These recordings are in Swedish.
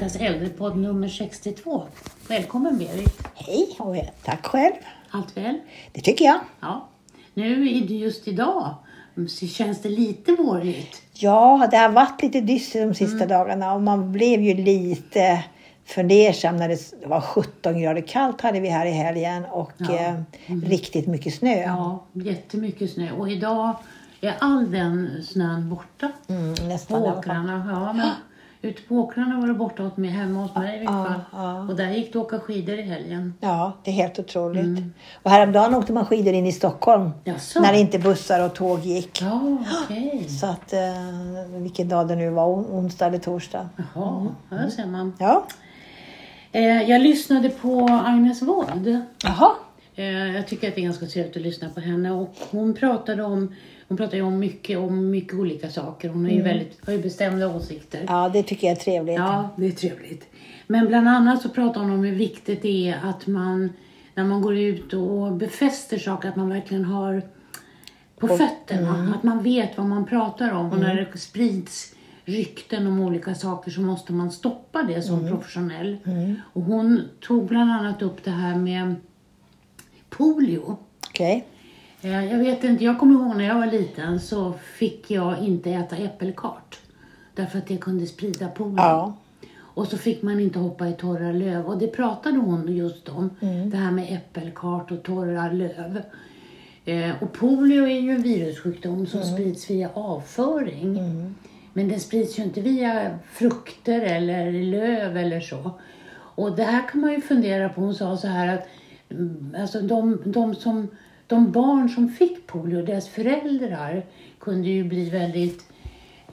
Beritas äldrepodd nummer 62. Välkommen Berit. Hej och tack själv. Allt väl? Det tycker jag. Ja. Nu är det just idag så känns det lite vårigt. Ja, det har varit lite dystert de sista dagarna och man blev ju lite fundersam när det var 17 grader kallt hade vi här i helgen och Ja. eh, riktigt mycket snö. Ja, jättemycket snö. Och idag är all den snön borta Mm, nästan åkrarna. Ja, men ute på åkrarna var det borta åt mig, hemma hos mig i alla fall. ja. Och där gick det att åka skidor i helgen. Ja, det är helt otroligt. Mm. Och häromdagen åkte man skidor in i Stockholm Jaså? när inte bussar och tåg gick. Ja, okej. Så att, eh, vilken dag det nu var, on- onsdag eller torsdag. Jaha, där ser man. Ja, Eh, jag lyssnade på Agnes Wold. jaha. Eh, jag tycker att det är ganska trevligt att lyssna på henne. Och hon pratade om, hon pratade ju om mycket, om mycket olika saker. Hon har ju, väldigt, har ju bestämda åsikter. Ja, det tycker jag är trevligt. Ja, det är trevligt. Men bland annat så pratar hon om hur viktigt det är att man, när man går ut och befäster saker, att man verkligen har på fötterna. Att man vet vad man pratar om. Och när det sprids rykten om olika saker så måste man stoppa det som professionell. Och hon tog bland annat upp det här med polio. Okej. Eh, Jag vet inte, jag kommer ihåg när jag var liten så fick jag inte äta äppelkart. Därför att det kunde sprida polio. Ja. Och så fick man inte hoppa i torra löv. Och det pratade hon just om. Det här med äppelkart och torra löv. Eh, och polio är ju en virussjukdom som sprids via avföring. Men den sprids ju inte via frukter eller löv eller så. Och det här kan man ju fundera på. Hon sa så här att mm, alltså de, de, som, de barn som fick polio, deras föräldrar kunde ju bli väldigt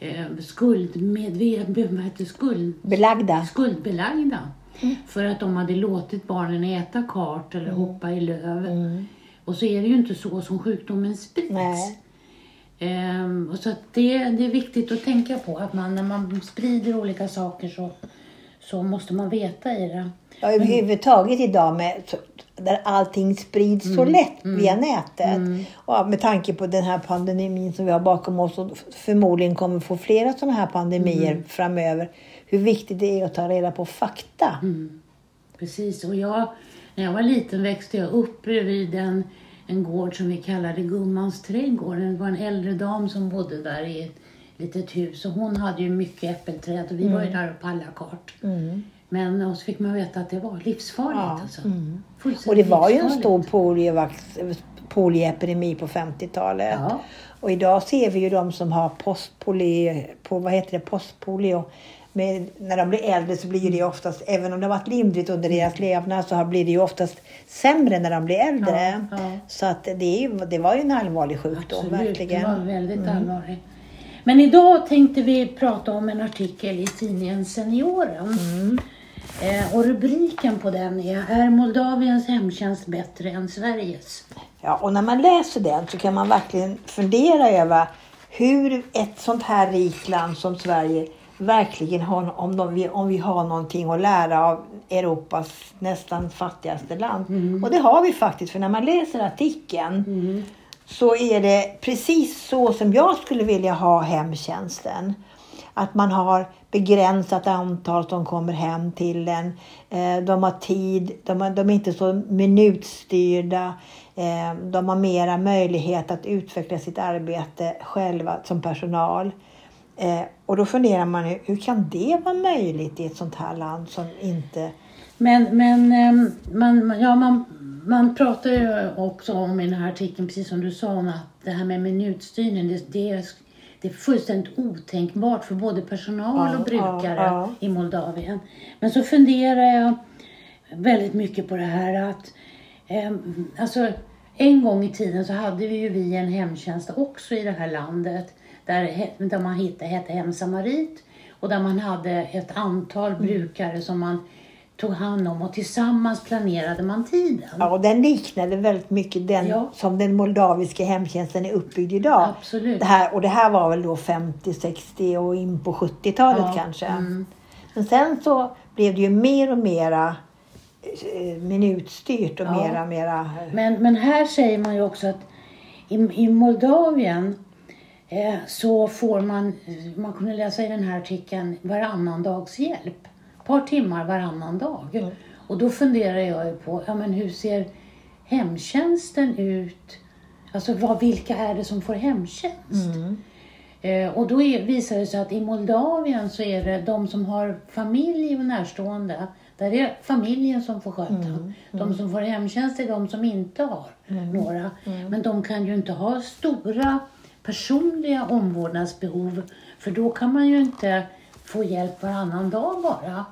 eh, skuldmedvetna, skuld, Belagda. skuldbelagda. För att de hade låtit barnen äta kart eller hoppa i löv. Och så är det ju inte så som sjukdomen sprids. Ehm, och så det, det är viktigt att tänka på att man, när man sprider olika saker så, så måste man veta i det. Ja, överhuvudtaget idag med, där allting sprids så lätt via nätet. Och med tanke på den här pandemin som vi har bakom oss och förmodligen kommer få flera sådana här pandemier framöver. Hur viktigt det är att ta reda på fakta. Precis, och jag, när jag var liten växte jag upp bredvid en, en gård som vi kallade Gummans trädgård. Det var en äldre dam som bodde där i ett litet hus och hon hade ju mycket äppelträd och vi var ju där och pallade kart. Men och så fick man veta att det var livsfarligt Ja, alltså. Och Fullständigt det var ju en stor polioepidemi på 50-talet. Ja. Och idag ser vi ju de som har postpolio, på, vad heter det, postpolio. Men när de blir äldre så blir det oftast, även om det har varit lindrigt under deras levnad, så blir det ju oftast sämre när de blir äldre. Ja, ja. Så att det, är det var ju en allvarlig sjukdom, Absolut, verkligen. det var väldigt allvarligt. Men idag tänkte vi prata om en artikel i tidningen Senioren. Eh, och rubriken på den är Är Moldaviens hemtjänst bättre än Sveriges? Ja, och när man läser den så kan man verkligen fundera över hur ett sånt här rikt land som Sverige verkligen har, om, de, om vi har någonting att lära av Europas nästan fattigaste land. Och det har vi faktiskt, för när man läser artikeln så är det precis så som jag skulle vilja ha hemtjänsten. Att man har begränsat antal som kommer hem till en. Eh, de har tid, de, har, de är inte så minutstyrda. Eh, de har mera möjlighet att utveckla sitt arbete själva som personal. Eh, och då funderar man hur kan det vara möjligt i ett sånt här land som inte... Men, men ehm, man, ja, man, man pratar ju också om i den här artikeln, precis som du sa, om att det här med minutstyrning, det, det, är, det är fullständigt otänkbart för både personal Ja, och brukare ja, ja. i Moldavien. Men så funderar jag väldigt mycket på det här att ehm, alltså, en gång i tiden så hade vi ju vi en hemtjänst också i det här landet där, där man hittade, hette Hemsamarit och där man hade ett antal brukare som man tog hand om och tillsammans planerade man tiden. Ja, och den liknade väldigt mycket den Ja. som den moldaviska hemtjänsten är uppbyggd idag. Absolut. Det här, och det här var väl då 50, 60 och in på 70-talet Ja, kanske. mm. Men sen så blev det ju mer och mera eh, minutstyrt och Ja. mera, mera... Men, men här säger man ju också att i, i Moldavien eh, så får man, man kunde läsa i den här artikeln, varannan dags hjälp. Par timmar varannan dag. Och då funderar jag ju på, ja men hur ser hemtjänsten ut? Alltså vad, vilka är det som får hemtjänst? Eh, och då är, visar det sig att i Moldavien så är det de som har familj och närstående, där är det familjen som får sköta. De som får hemtjänst är de som inte har några. Men de kan ju inte ha stora personliga omvårdnadsbehov, för då kan man ju inte få hjälp varannan dag bara.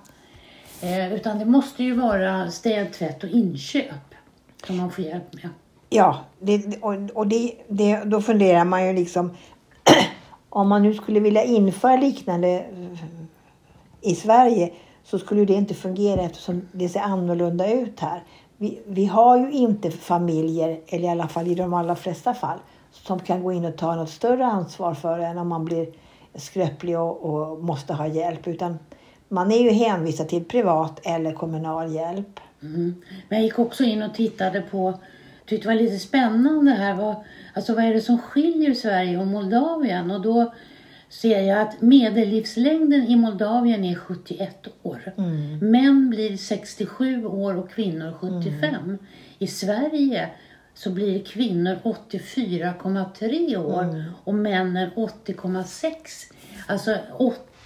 Eh, utan det måste ju vara städ, tvätt och inköp som man får hjälp med. Ja, det, och, och det, det, då funderar man ju liksom om man nu skulle vilja införa liknande eh, i Sverige så skulle det inte fungera eftersom det ser annorlunda ut här. Vi, vi har ju inte familjer, eller i alla fall i de allra flesta fall, som kan gå in och ta något större ansvar för en om man blir skröplig och, och måste ha hjälp. Utan man är ju hänvisad till privat eller kommunal hjälp. Mm. Men jag gick också in och tittade på, tyckte det var lite spännande här, vad, alltså vad är det som skiljer Sverige och Moldavien? Och då ser jag att medellivslängden i Moldavien är 71 år. Män blir 67 år och kvinnor 75. I Sverige så blir kvinnor 84,3 år och männen 80,6. Alltså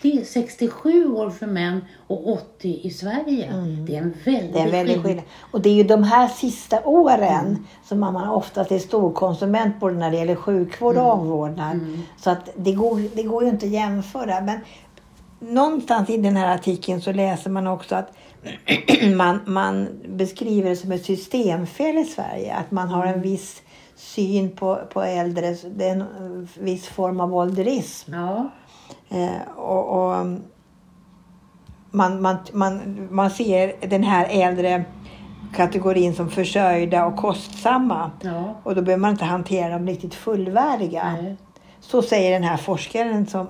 80, 67 år för män och 80 i Sverige. Det är en väldig, Det är en väldig skillnad. skillnad. Och det är ju de här sista åren som man oftast är storkonsument både när det gäller sjukvård och omvårdnad. Så att det går, det går ju inte att jämföra. Men någonstans i den här artikeln så läser man också att man, man beskriver det som ett systemfel i Sverige. Att man har en viss syn på, på äldre, det är en viss form av ålderism. Ja. Eh, och, och man, man, man, man ser den här äldre kategorin som försörjda och kostsamma. Ja. Och då behöver man inte hantera dem riktigt fullvärdiga. Nej. Så säger den här forskaren, som,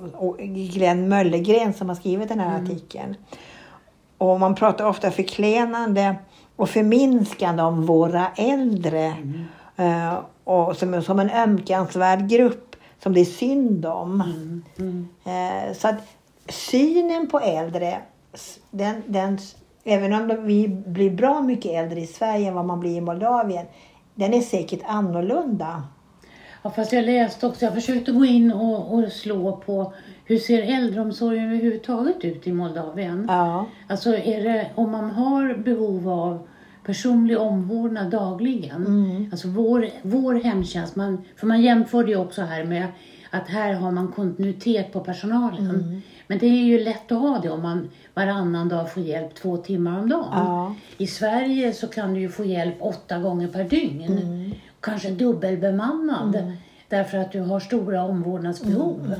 Glenn Möllergren, som har skrivit den här artikeln. Och man pratar ofta förklenande och förminskande om våra äldre. Eh, och som, som en ömkansvärd grupp som det är synd om. Eh, så att synen på äldre, den, den, även om vi blir bra mycket äldre i Sverige än vad man blir i Moldavien, den är säkert annorlunda. Ja, fast jag läste också, jag försökte gå in och, och slå på hur ser äldreomsorgen överhuvudtaget ut i Moldavien? Ja. Alltså är det, om man har behov av personlig omvårdnad dagligen, alltså vår, vår hemtjänst, man, för man jämför det ju också här med att här har man kontinuitet på personalen. Men det är ju lätt att ha det om man varannan dag får hjälp två timmar om dagen. Ja. I Sverige så kan du ju få hjälp åtta gånger per dygn. Kanske dubbelbemannad. Därför att du har stora omvårdnadsbehov.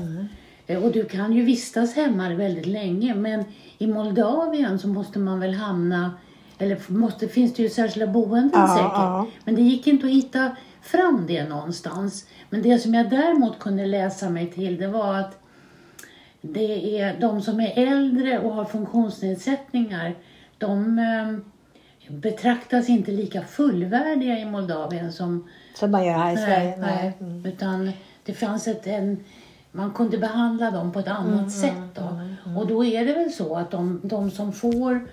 Eh, Och du kan ju vistas hemma väldigt länge. Men i Moldavien så måste man väl hamna, eller måste, finns det ju särskilda boenden Ja, säkert. ja. Men det gick inte att hitta fram det någonstans. Men det som jag däremot kunde läsa mig till det var att det är de som är äldre och har funktionsnedsättningar, de eh, betraktas inte lika fullvärdiga i Moldavien som Som man gör här i Sverige. nej, Mm. utan det fanns ett, en, man kunde behandla dem på ett annat Mm, sätt. Då. Och då är det väl så att de, de som får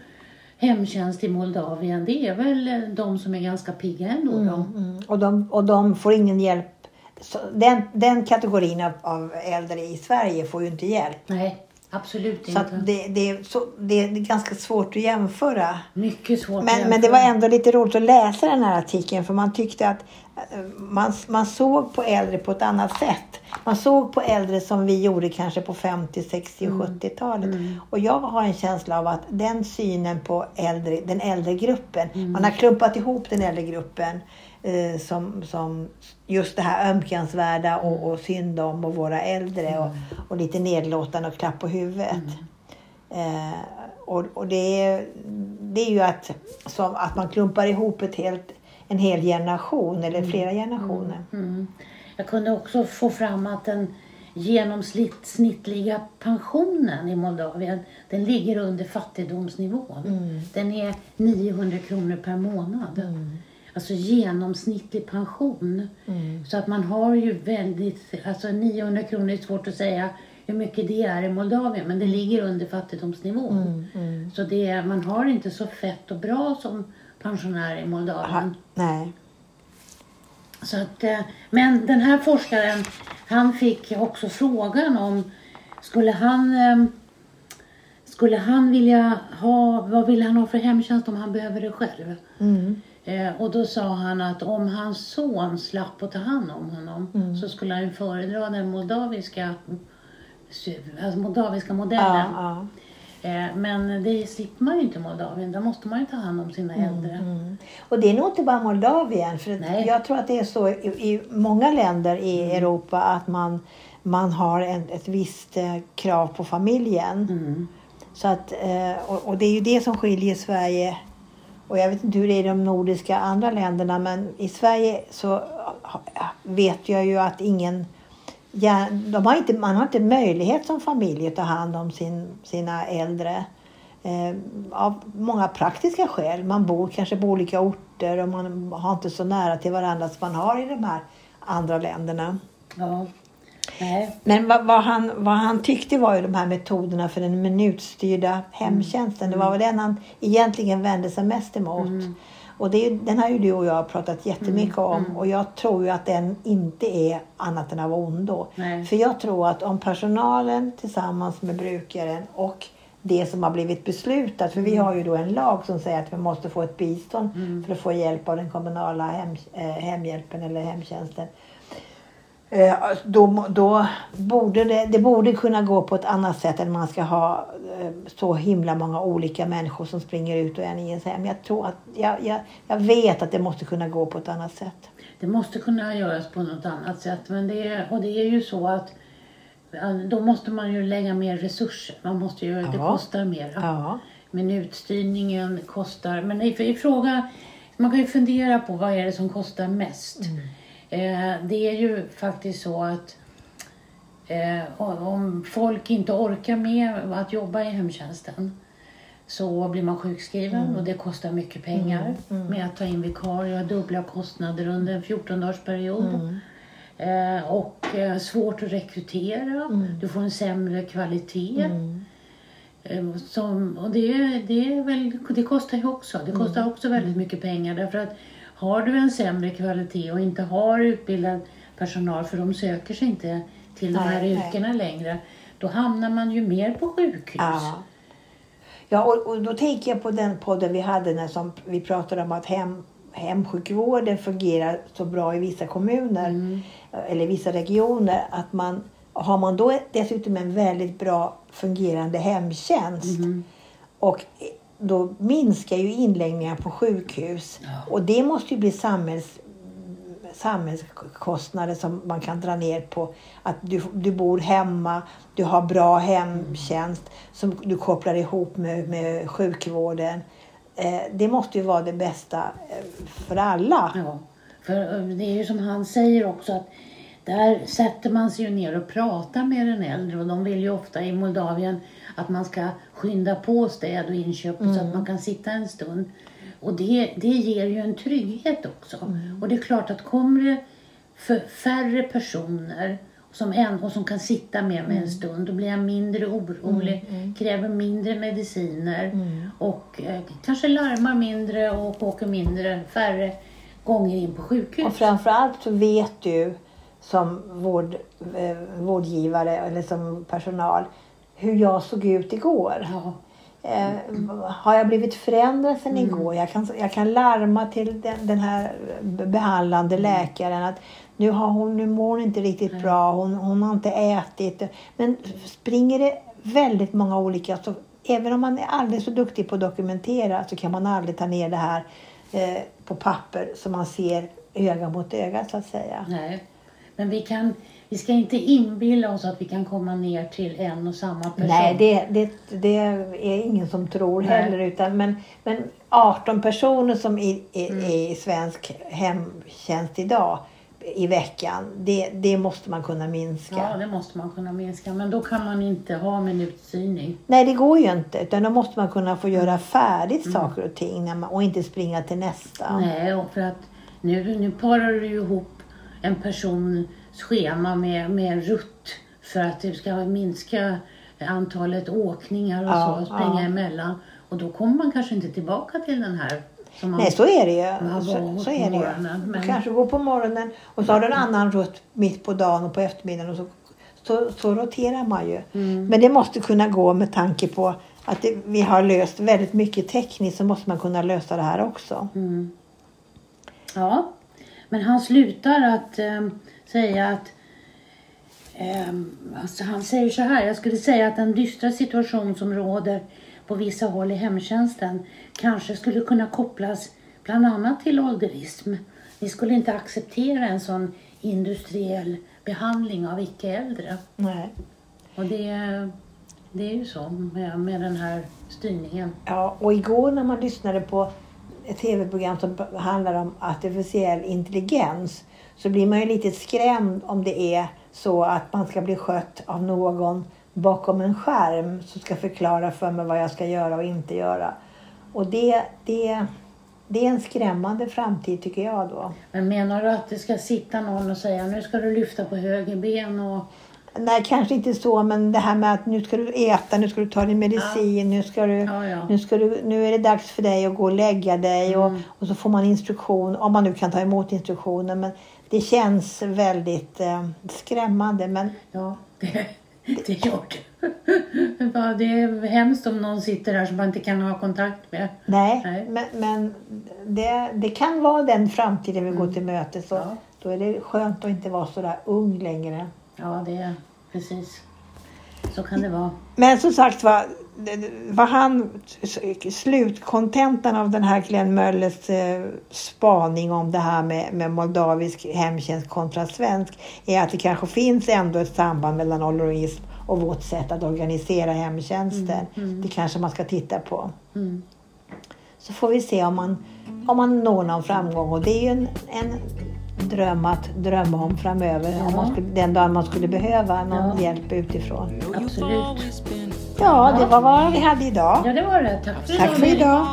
hemtjänst i Moldavien, det är väl de som är ganska pigga ändå. Då. Mm. Och, de, och de får ingen hjälp. Så den, den kategorin av, av äldre i Sverige får ju inte hjälp. Nej, absolut Så inte. att det, det, är så, det är ganska svårt att jämföra. Mycket svårt att Men, men det var jämföra. ändå lite roligt att läsa den här artikeln för man tyckte att eh, man, man såg på äldre på ett annat sätt. Man såg på äldre som vi gjorde kanske på 50, 60 och 70-talet. Och jag har en känsla av att den synen på äldre, den äldre gruppen, man har klumpat ihop den äldre gruppen eh, som, som just det här ömkansvärda och, och synd om och våra äldre och, och lite nedlåtande och klapp på huvudet. Eh, och och det, är, det är ju att, som att man klumpar ihop ett helt, en hel generation eller flera generationer. Mm. Jag kunde också få fram att den genomsnittliga pensionen i Moldavien, den ligger under fattigdomsnivån. Den är 900 kronor per månad. Alltså genomsnittlig pension. Så att man har ju väldigt, alltså 900 kronor är svårt att säga hur mycket det är i Moldavien. Men det ligger under fattigdomsnivån. Mm, mm. Så det, man har inte så fett och bra som pensionär i Moldavien. Ha, nej. Så att, eh, men den här forskaren, han fick också frågan om skulle han eh, skulle han vilja ha, vad vill han ha för hemtjänst om han behöver det själv? Mm. Eh, och då sa han att om hans son slapp att ta hand om honom Mm. så skulle han föredra den moldaviska, alltså moldaviska modellen. Ja, ja. Eh, men det slipper man ju inte i Moldavien. Där måste man ju ta hand om sina äldre. Mm. Och det är nog inte bara Moldavien. För Nej. jag tror att det är så i, i många länder i Europa att man, man har en, ett visst eh, krav på familjen. Mm. Så att, eh, och, och det är ju det som skiljer Sverige och jag vet inte hur det är i de nordiska andra länderna men i Sverige så vet jag ju att ingen ja, de har inte, man har inte möjlighet som familj att ta hand om sin, sina äldre. Eh, av många praktiska skäl. Man bor kanske på olika orter och man har inte så nära till varandra som man har i de här andra länderna. Ja. Nej. Men vad, vad, han, vad han tyckte var ju de här metoderna för den minutstyrda hemtjänsten. Det var väl den han egentligen vände sig mest emot. Och det är, den har ju du och jag pratat jättemycket om. Och jag tror ju att den inte är annat än av ondo. Nej. För jag tror att om personalen tillsammans med brukaren och det som har blivit beslutat. För vi har ju då en lag som säger att vi måste få ett bistånd för att få hjälp av den kommunala hem, eh, hemhjälpen eller hemtjänsten. Eh, då, då borde det, det borde kunna gå på ett annat sätt än man ska ha eh, så himla många olika människor som springer ut och en i ens hem. Jag, tror att, jag, jag, jag vet att det måste kunna gå på ett annat sätt. Det måste kunna göras på något annat sätt. Men det är, och det är ju så att ja, då måste man ju lägga mer resurser. Man måste ju, Det Ja. kostar mer. Ja. Minutstyrningen kostar. Men i, i fråga, man kan ju fundera på vad är det som kostar mest. Eh, det är ju faktiskt så att eh, om- folk inte orkar med att jobba i hemtjänsten så blir man sjukskriven och det kostar mycket pengar med att ta in vikarier och dubbla kostnader under en 14-dagsperiod. Eh, och eh, svårt att rekrytera. Du får en sämre kvalitet. Eh, Som, och det, det, väl, det kostar ju också. Det kostar också väldigt mycket pengar. Därför att har du en sämre kvalitet och inte har utbildad personal, för de söker sig inte till de Nej, här nej. yrkena längre, då hamnar man ju mer på sjukhus. Ja. Ja, och, och då tänker jag på den podden vi hade när som vi pratade om att hem, hemsjukvården fungerar så bra i vissa kommuner eller i vissa regioner att man har man då dessutom en väldigt bra fungerande hemtjänst och då minskar ju inläggningar på sjukhus och det måste ju bli samhälls samhällskostnader som man kan dra ner på. Att du, du bor hemma, du har bra hemtjänst som du kopplar ihop med, med sjukvården. Eh, det måste ju vara det bästa eh, för alla. Ja, för eh, det är ju som han säger också att där sätter man sig ju ner och pratar med den äldre och de vill ju ofta i Moldavien att man ska skynda på städ och inköp så att man kan sitta en stund. Och det, det ger ju en trygghet också. Och det är klart att kommer det för färre personer som en, och som kan sitta med mig en stund, då blir jag mindre orolig, kräver mindre mediciner och eh, kanske larmar mindre och åker mindre, färre gånger in på sjukhus. Och framförallt så vet du som vård, eh, vårdgivare eller som personal hur jag såg ut igår. Ja, Eh, har jag blivit förändrad sedan igår? Jag kan, jag kan larma till den, den här behandlande läkaren att nu, har hon, nu mår hon inte riktigt bra, hon, hon har inte ätit. Men springer det väldigt många olika, så även om man är alldeles så duktig på att dokumentera så kan man aldrig ta ner det här eh, på papper så man ser öga mot öga så att säga. nej. Men vi, kan, vi ska inte inbilla oss att vi kan komma ner till en och samma person. Nej, det, det, det är ingen som tror Nej. heller. Utan, men, men 18 personer som i, i, Mm. i svensk hemtjänst idag i veckan, det, det måste man kunna minska. Ja, det måste man kunna minska. Men då kan man inte ha minutsyning. Nej, det går ju inte. Utan då måste man kunna få Mm. göra färdigt saker och ting man, och inte springa till nästa. Nej, och för att nu, nu parar du ihop en persons schema med, med rutt för att det ska minska antalet åkningar och Ja, så, springa ja. emellan. Och då kommer man kanske inte tillbaka till den här som man Nej, så är det ju. Så, så är det ju. Du men- kanske går på morgonen och så har du en annan rutt mitt på dagen och på eftermiddagen. Och så, så, så roterar man ju. Mm. Men det måste kunna gå med tanke på att det, vi har löst väldigt mycket tekniskt så måste man kunna lösa det här också. Mm. Ja, men han slutar att ehm, säga att ehm, alltså han säger så här, jag skulle säga att den dystra situation som råder på vissa håll i hemtjänsten kanske skulle kunna kopplas bland annat till ålderism. Vi skulle inte acceptera en sån industriell behandling av icke-äldre. Nej. Och det, det är ju så med, med den här styrningen. Ja, och igår när man lyssnade på ett tv-program som handlar om artificiell intelligens så blir man ju lite skrämd om det är så att man ska bli skött av någon bakom en skärm som ska förklara för mig vad jag ska göra och inte göra. Och det, det, det är en skrämmande framtid tycker jag då. Men menar du att det ska sitta någon och säga nu ska du lyfta på höger ben och Nej, kanske inte så, men det här med att nu ska du äta, nu ska du ta din medicin, nu, ska du, Ja, ja. Nu, ska du, nu är det dags för dig att gå och lägga dig och, Mm. och så får man instruktion, om man nu kan ta emot instruktioner. Men det känns väldigt eh, skrämmande. Men Ja, det, det det. Ja, Det är hemskt om någon sitter där som man inte kan ha kontakt med. nej, Nej. men, men det, det kan vara den framtiden vi går till mötes. Och Mm. Ja. Då är det skönt att inte vara så där ung längre. Ja, det är precis. Så kan det vara. Men som sagt var, vad han, slutkontentan av den här Glenn Möllers eh, spaning om det här med, med moldavisk hemtjänst kontra svensk är att det kanske finns ändå ett samband mellan ålderism och vårt sätt att organisera hemtjänsten. Det kanske man ska titta på. Mm. Så får vi se om man, om man når någon framgång och det är ju en, en dröm att drömma om framöver. Om man skulle, den dagen man skulle behöva någon Ja. hjälp utifrån. Absolut. Ja, det var vad vi hade idag. Ja, det var det. Tack för Tack för idag.